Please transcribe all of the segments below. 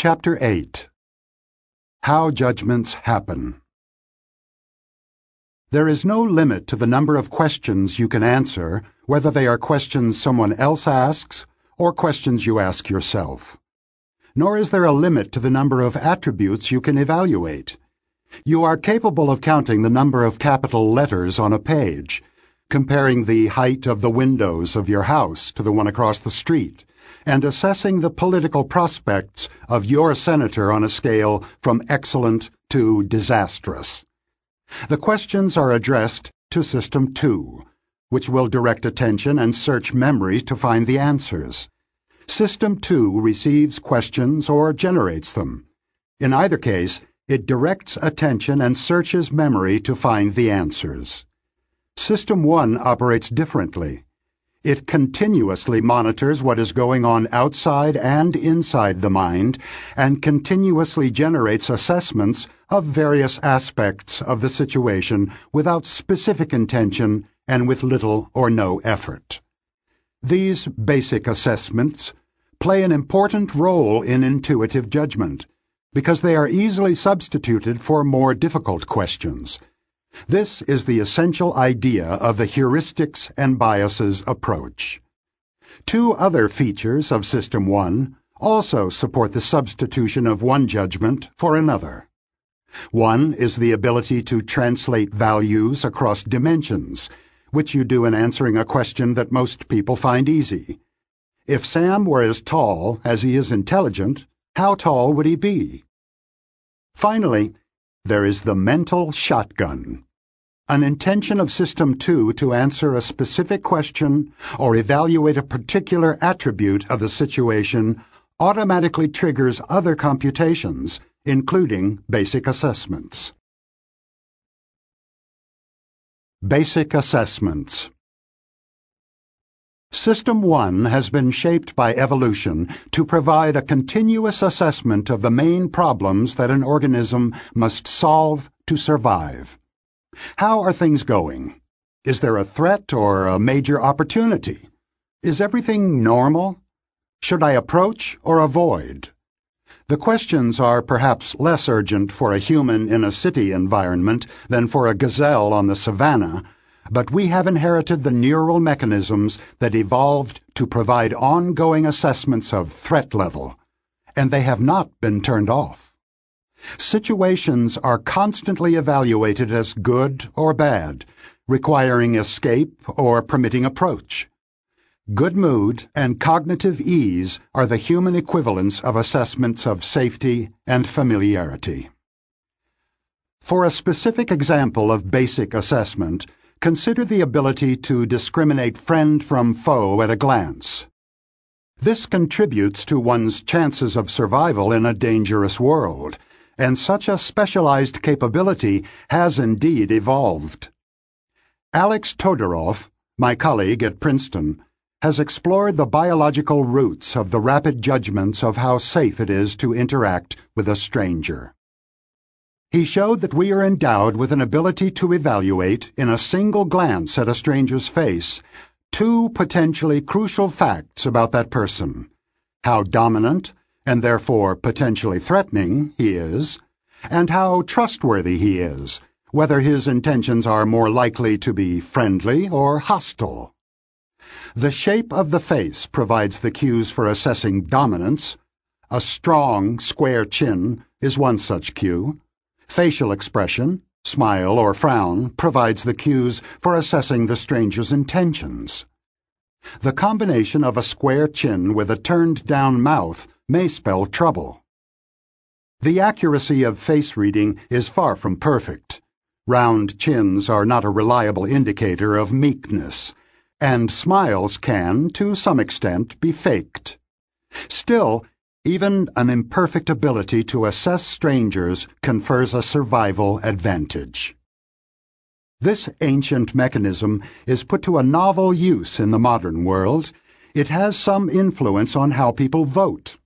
Chapter 8 How Judgments Happen There is no limit to the number of questions you can answer, whether they are questions someone else asks or questions you ask yourself. Nor is there a limit to the number of attributes you can evaluate. You are capable of counting the number of capital letters on a page, comparing the height of the windows of your house to the one across the street, and assessing the political prospects of your senator on a scale from excellent to disastrous. The questions are addressed to System 2, which will direct attention and search memory to find the answers. System 2 receives questions or generates them. In either case, it directs attention and searches memory to find the answers. System 1 operates differently. It continuously monitors what is going on outside and inside the mind and continuously generates assessments of various aspects of the situation without specific intention and with little or no effort. These basic assessments play an important role in intuitive judgment because they are easily substituted for more difficult questions. This is the essential idea of the heuristics and biases approach. Two other features of System 1 also support the substitution of one judgment for another. One is the ability to translate values across dimensions, which you do in answering a question that most people find easy. If Sam were as tall as he is intelligent, how tall would he be? Finally, there is the mental shotgun. An intention of System 2 to answer a specific question or evaluate a particular attribute of the situation automatically triggers other computations, including basic assessments. Basic Assessments System 1 has been shaped by evolution to provide a continuous assessment of the main problems that an organism must solve to survive. How are things going? Is there a threat or a major opportunity? Is everything normal? Should I approach or avoid? The questions are perhaps less urgent for a human in a city environment than for a gazelle on the savannah but we have inherited the neural mechanisms that evolved to provide ongoing assessments of threat level, and they have not been turned off. Situations are constantly evaluated as good or bad, requiring escape or permitting approach. Good mood and cognitive ease are the human equivalents of assessments of safety and familiarity. For a specific example of basic assessment, Consider the ability to discriminate friend from foe at a glance. This contributes to one's chances of survival in a dangerous world, and such a specialized capability has indeed evolved. Alex Todorov, my colleague at Princeton, has explored the biological roots of the rapid judgments of how safe it is to interact with a stranger. He showed that we are endowed with an ability to evaluate, in a single glance at a stranger's face, two potentially crucial facts about that person how dominant, and therefore potentially threatening, he is, and how trustworthy he is, whether his intentions are more likely to be friendly or hostile. The shape of the face provides the cues for assessing dominance. A strong, square chin is one such cue. Facial expression, smile or frown, provides the cues for assessing the stranger's intentions. The combination of a square chin with a turned down mouth may spell trouble. The accuracy of face reading is far from perfect. Round chins are not a reliable indicator of meekness, and smiles can, to some extent, be faked. Still, even an imperfect ability to assess strangers confers a survival advantage. This ancient mechanism is put to a novel use in the modern world. It has some influence on how people vote.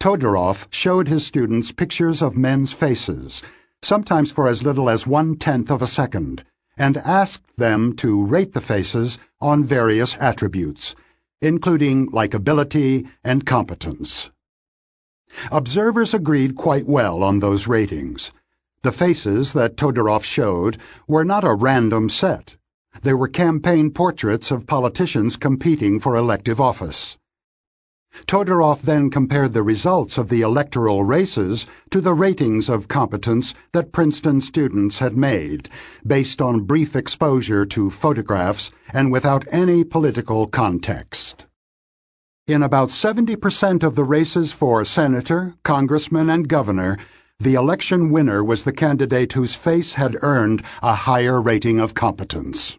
Todorov showed his students pictures of men's faces, sometimes for as little as one tenth of a second, and asked them to rate the faces on various attributes, including likability and competence. Observers agreed quite well on those ratings. The faces that Todorov showed were not a random set. They were campaign portraits of politicians competing for elective office. Todorov then compared the results of the electoral races to the ratings of competence that Princeton students had made, based on brief exposure to photographs and without any political context. In about 70% of the races for senator, congressman, and governor, the election winner was the candidate whose face had earned a higher rating of competence.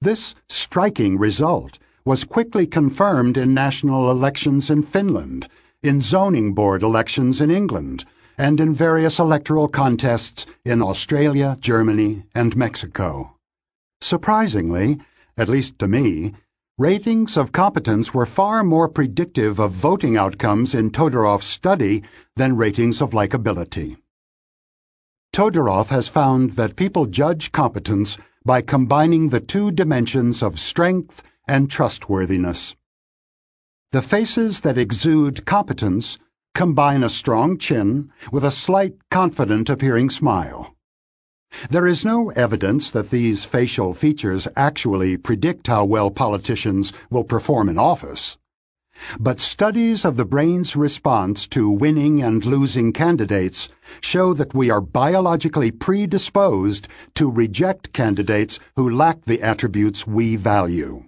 This striking result was quickly confirmed in national elections in Finland, in zoning board elections in England, and in various electoral contests in Australia, Germany, and Mexico. Surprisingly, at least to me, ratings of competence were far more predictive of voting outcomes in Todorov's study than ratings of likability. Todorov has found that people judge competence by combining the two dimensions of strength and trustworthiness. The faces that exude competence combine a strong chin with a slight, confident appearing smile. There is no evidence that these facial features actually predict how well politicians will perform in office. But studies of the brain's response to winning and losing candidates show that we are biologically predisposed to reject candidates who lack the attributes we value.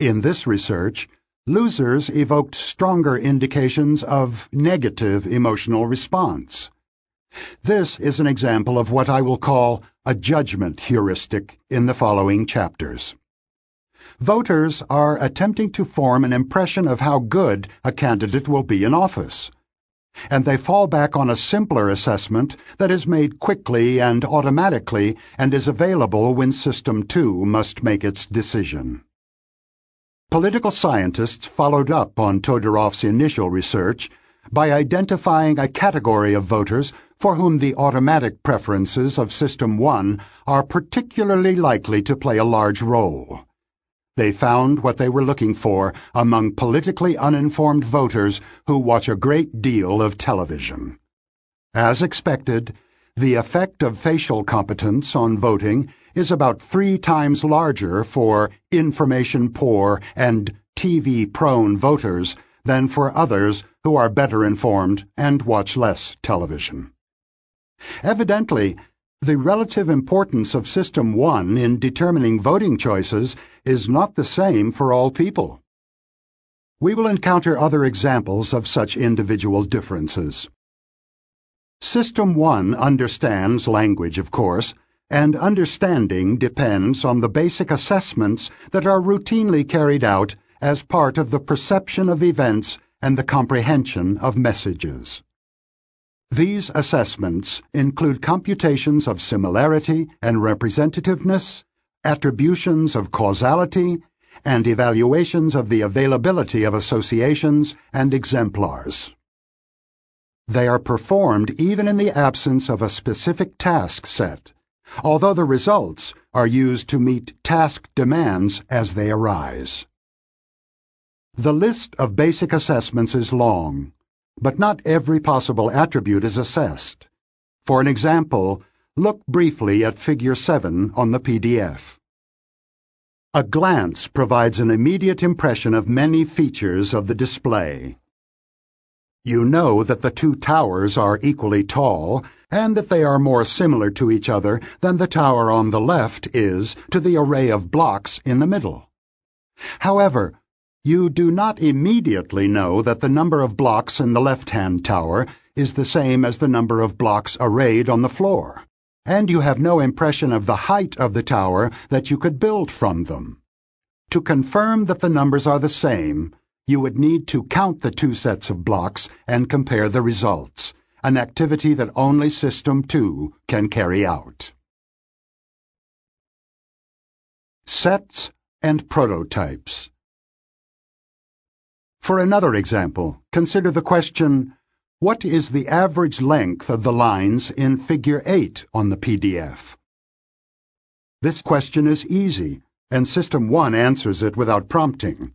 In this research, losers evoked stronger indications of negative emotional response. This is an example of what I will call a judgment heuristic in the following chapters. Voters are attempting to form an impression of how good a candidate will be in office. And they fall back on a simpler assessment that is made quickly and automatically and is available when System 2 must make its decision. Political scientists followed up on Todorov's initial research by identifying a category of voters for whom the automatic preferences of System 1 are particularly likely to play a large role. They found what they were looking for among politically uninformed voters who watch a great deal of television. As expected, the effect of facial competence on voting is about three times larger for information poor and TV prone voters than for others who are better informed and watch less television. Evidently, the relative importance of System 1 in determining voting choices is not the same for all people. We will encounter other examples of such individual differences. System 1 understands language, of course, and understanding depends on the basic assessments that are routinely carried out as part of the perception of events and the comprehension of messages. These assessments include computations of similarity and representativeness, attributions of causality, and evaluations of the availability of associations and exemplars. They are performed even in the absence of a specific task set although the results are used to meet task demands as they arise. The list of basic assessments is long, but not every possible attribute is assessed. For an example, look briefly at Figure 7 on the PDF. A glance provides an immediate impression of many features of the display. You know that the two towers are equally tall and that they are more similar to each other than the tower on the left is to the array of blocks in the middle. However, you do not immediately know that the number of blocks in the left-hand tower is the same as the number of blocks arrayed on the floor, and you have no impression of the height of the tower that you could build from them. To confirm that the numbers are the same, you would need to count the two sets of blocks and compare the results, an activity that only System 2 can carry out. Sets and prototypes. For another example, consider the question, what is the average length of the lines in Figure 8 on the PDF? This question is easy, and System 1 answers it without prompting.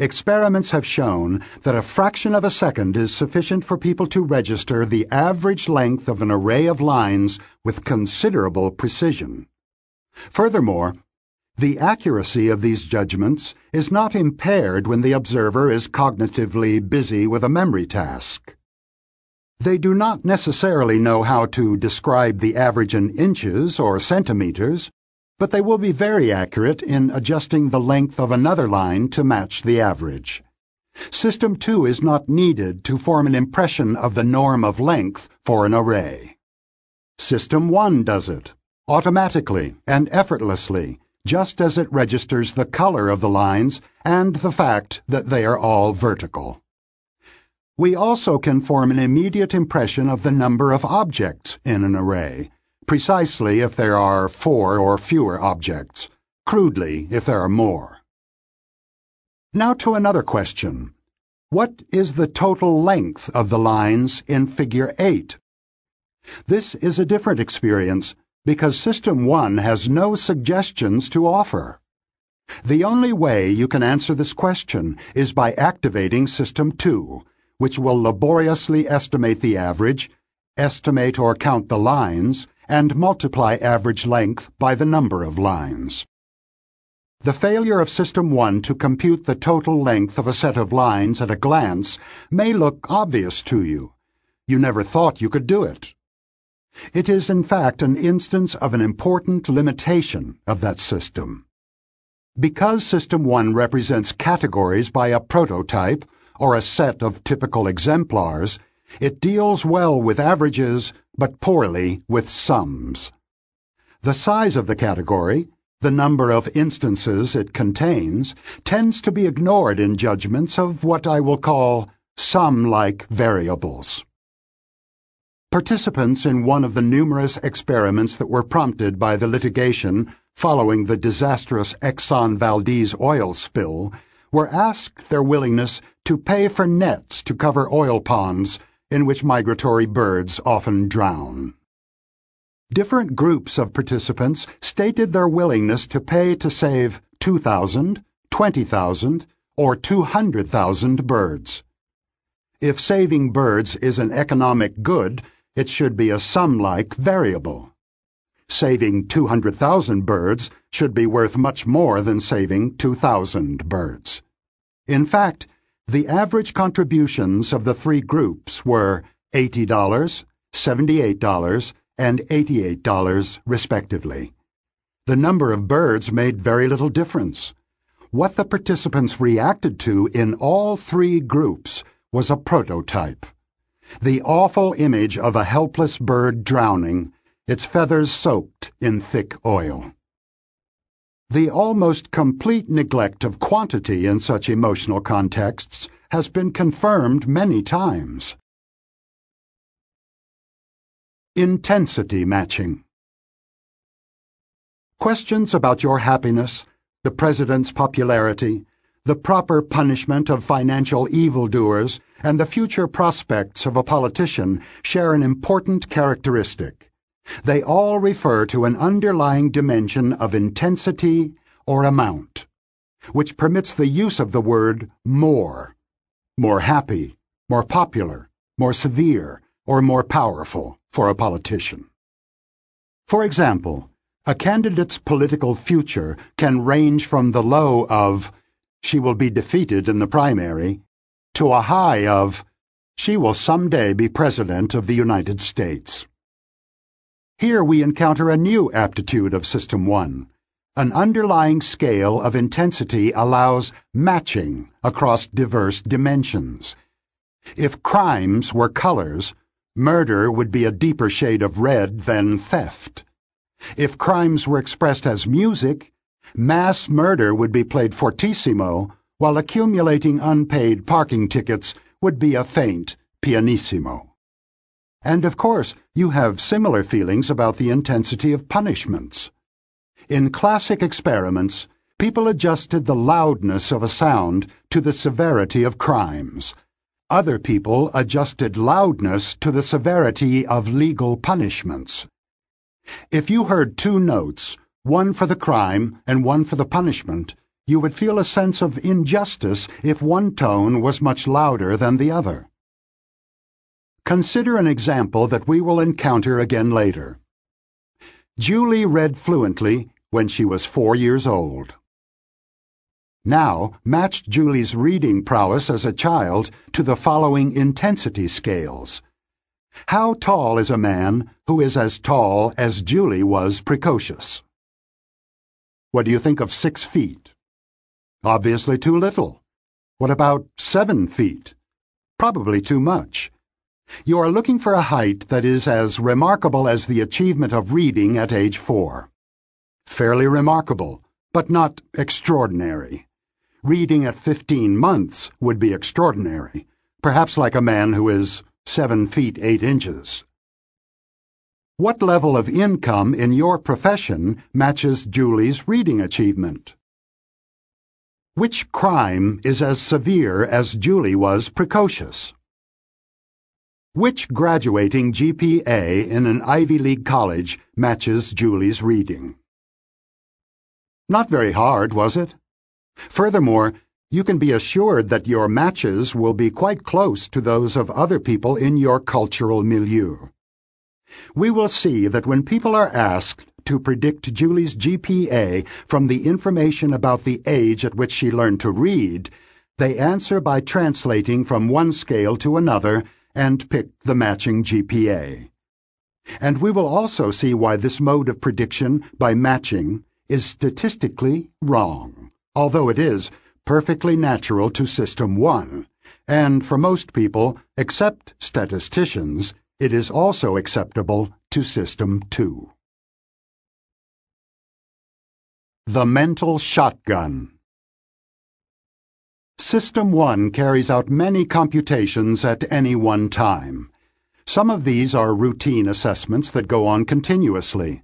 Experiments have shown that a fraction of a second is sufficient for people to register the average length of an array of lines with considerable precision. Furthermore, the accuracy of these judgments is not impaired when the observer is cognitively busy with a memory task. They do not necessarily know how to describe the average in inches or centimeters, but they will be very accurate in adjusting the length of another line to match the average. System 2 is not needed to form an impression of the norm of length for an array. System 1 does it, automatically and effortlessly, just as it registers the color of the lines and the fact that they are all vertical. We also can form an immediate impression of the number of objects in an array, precisely if there are four or fewer objects, crudely if there are more. Now to another question. What is the total length of the lines in Figure 8? This is a different experience because System 1 has no suggestions to offer. The only way you can answer this question is by activating System 2, which will laboriously estimate the average, estimate or count the lines, and multiply average length by the number of lines. The failure of System 1 to compute the total length of a set of lines at a glance may look obvious to you. You never thought you could do it. It is in fact an instance of an important limitation of that system. Because System 1 represents categories by a prototype, or a set of typical exemplars, it deals well with averages but poorly with sums. The size of the category, the number of instances it contains, tends to be ignored in judgments of what I will call sum-like variables. Participants in one of the numerous experiments that were prompted by the litigation following the disastrous Exxon Valdez oil spill were asked their willingness to pay for nets to cover oil ponds in which migratory birds often drown. Different groups of participants stated their willingness to pay to save 2,000, 20,000, or 200,000 birds. If saving birds is an economic good, it should be a sum-like variable. Saving 200,000 birds should be worth much more than saving 2,000 birds. In fact, the average contributions of the three groups were $80, $78, and $88, respectively. The number of birds made very little difference. What the participants reacted to in all three groups was a prototype. The awful image of a helpless bird drowning, its feathers soaked in thick oil. The almost complete neglect of quantity in such emotional contexts has been confirmed many times. Intensity matching. Questions about your happiness, the president's popularity, the proper punishment of financial evildoers, and the future prospects of a politician share an important characteristic. They all refer to an underlying dimension of intensity or amount, which permits the use of the word more, more happy, more popular, more severe, or more powerful for a politician. For example, a candidate's political future can range from the low of, she will be defeated in the primary, to a high of, she will someday be President of the United States. Here we encounter a new aptitude of System 1. An underlying scale of intensity allows matching across diverse dimensions. If crimes were colors, murder would be a deeper shade of red than theft. If crimes were expressed as music, mass murder would be played fortissimo, while accumulating unpaid parking tickets would be a faint pianissimo. And of course, you have similar feelings about the intensity of punishments. In classic experiments, people adjusted the loudness of a sound to the severity of crimes. Other people adjusted loudness to the severity of legal punishments. If you heard two notes, one for the crime and one for the punishment, you would feel a sense of injustice if one tone was much louder than the other. Consider an example that we will encounter again later. Julie read fluently when she was four years old. Now, match Julie's reading prowess as a child to the following intensity scales. How tall is a man who is as tall as Julie was precocious? What do you think of six feet? Obviously too little. What about seven feet? Probably too much. You are looking for a height that is as remarkable as the achievement of reading at age four. Fairly remarkable, but not extraordinary. Reading at 15 months would be extraordinary, perhaps like a man who is 7 feet 8 inches. What level of income in your profession matches Julie's reading achievement? Which crime is as severe as Julie was precocious? Which graduating GPA in an Ivy League college matches Julie's reading? Not very hard, was it? Furthermore, you can be assured that your matches will be quite close to those of other people in your cultural milieu. We will see that when people are asked to predict Julie's GPA from the information about the age at which she learned to read, they answer by translating from one scale to another and pick the matching GPA. And we will also see why this mode of prediction by matching is statistically wrong although it is perfectly natural to System 1, and for most people, except statisticians, it is also acceptable to System 2. The Mental Shotgun System 1 carries out many computations at any one time. Some of these are routine assessments that go on continuously.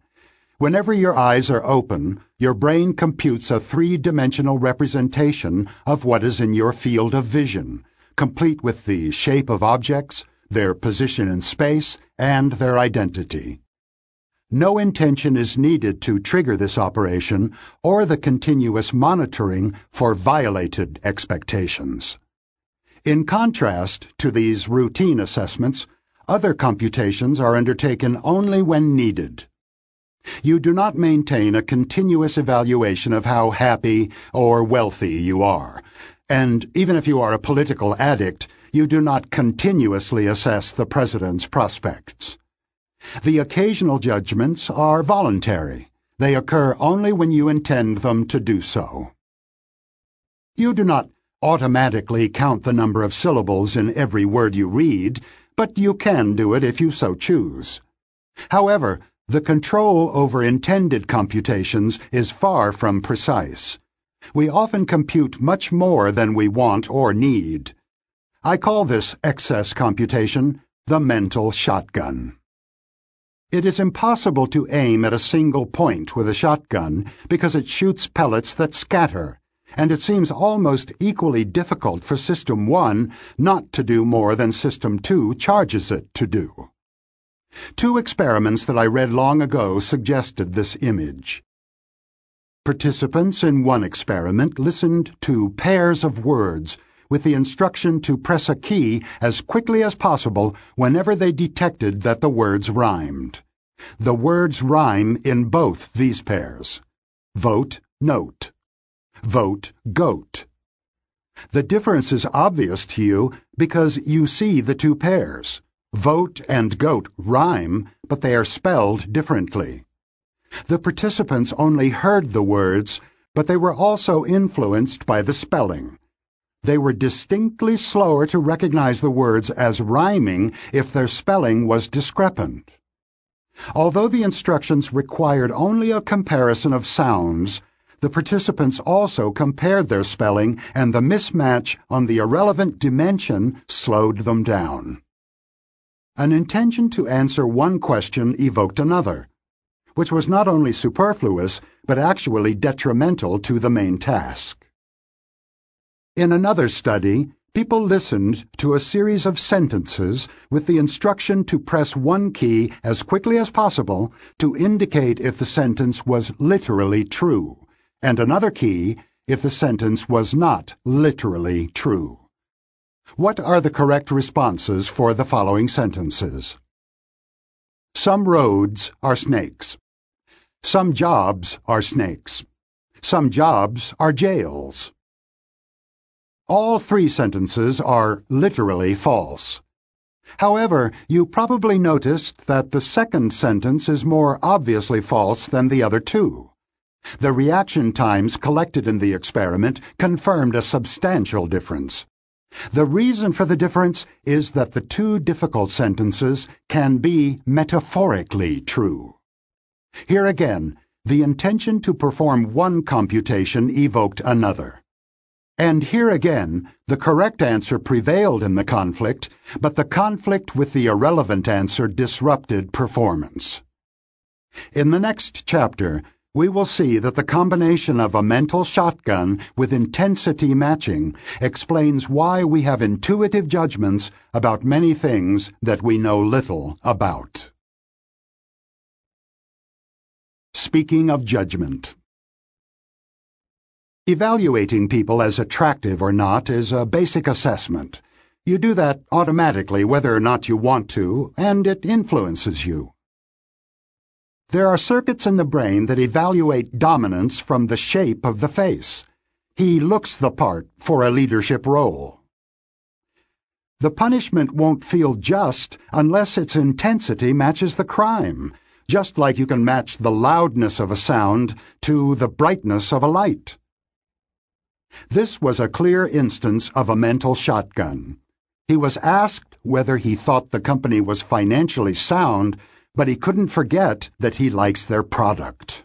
Whenever your eyes are open, your brain computes a three-dimensional representation of what is in your field of vision, complete with the shape of objects, their position in space, and their identity. No intention is needed to trigger this operation or the continuous monitoring for violated expectations. In contrast to these routine assessments, other computations are undertaken only when needed. You do not maintain a continuous evaluation of how happy or wealthy you are. And even if you are a political addict, you do not continuously assess the president's prospects. The occasional judgments are voluntary. They occur only when you intend them to do so. You do not automatically count the number of syllables in every word you read, but you can do it if you so choose. However, the control over intended computations is far from precise. We often compute much more than we want or need. I call this excess computation the mental shotgun. It is impossible to aim at a single point with a shotgun because it shoots pellets that scatter, and it seems almost equally difficult for System 1 not to do more than System 2 charges it to do. Two experiments that I read long ago suggested this image. Participants in one experiment listened to pairs of words with the instruction to press a key as quickly as possible whenever they detected that the words rhymed. The words rhyme in both these pairs. Vote, note. Vote, goat. The difference is obvious to you because you see the two pairs. Vote and goat rhyme, but they are spelled differently. The participants only heard the words, but they were also influenced by the spelling. They were distinctly slower to recognize the words as rhyming if their spelling was discrepant. Although the instructions required only a comparison of sounds, the participants also compared their spelling and the mismatch on the irrelevant dimension slowed them down. An intention to answer one question evoked another, which was not only superfluous, but actually detrimental to the main task. In another study, people listened to a series of sentences with the instruction to press one key as quickly as possible to indicate if the sentence was literally true, and another key if the sentence was not literally true. What are the correct responses for the following sentences? Some roads are snakes. Some jobs are snakes. Some jobs are jails. All three sentences are literally false. However, you probably noticed that the second sentence is more obviously false than the other two. The reaction times collected in the experiment confirmed a substantial difference. The reason for the difference is that the two difficult sentences can be metaphorically true. Here again, the intention to perform one computation evoked another. And here again, the correct answer prevailed in the conflict, but the conflict with the irrelevant answer disrupted performance. In the next chapter, we will see that the combination of a mental shotgun with intensity matching explains why we have intuitive judgments about many things that we know little about. Speaking of judgment. Evaluating people as attractive or not is a basic assessment. You do that automatically whether or not you want to, and it influences you. There are circuits in the brain that evaluate dominance from the shape of the face. He looks the part for a leadership role. The punishment won't feel just unless its intensity matches the crime, just like you can match the loudness of a sound to the brightness of a light. This was a clear instance of a mental shotgun. He was asked whether he thought the company was financially sound but he couldn't forget that he likes their product.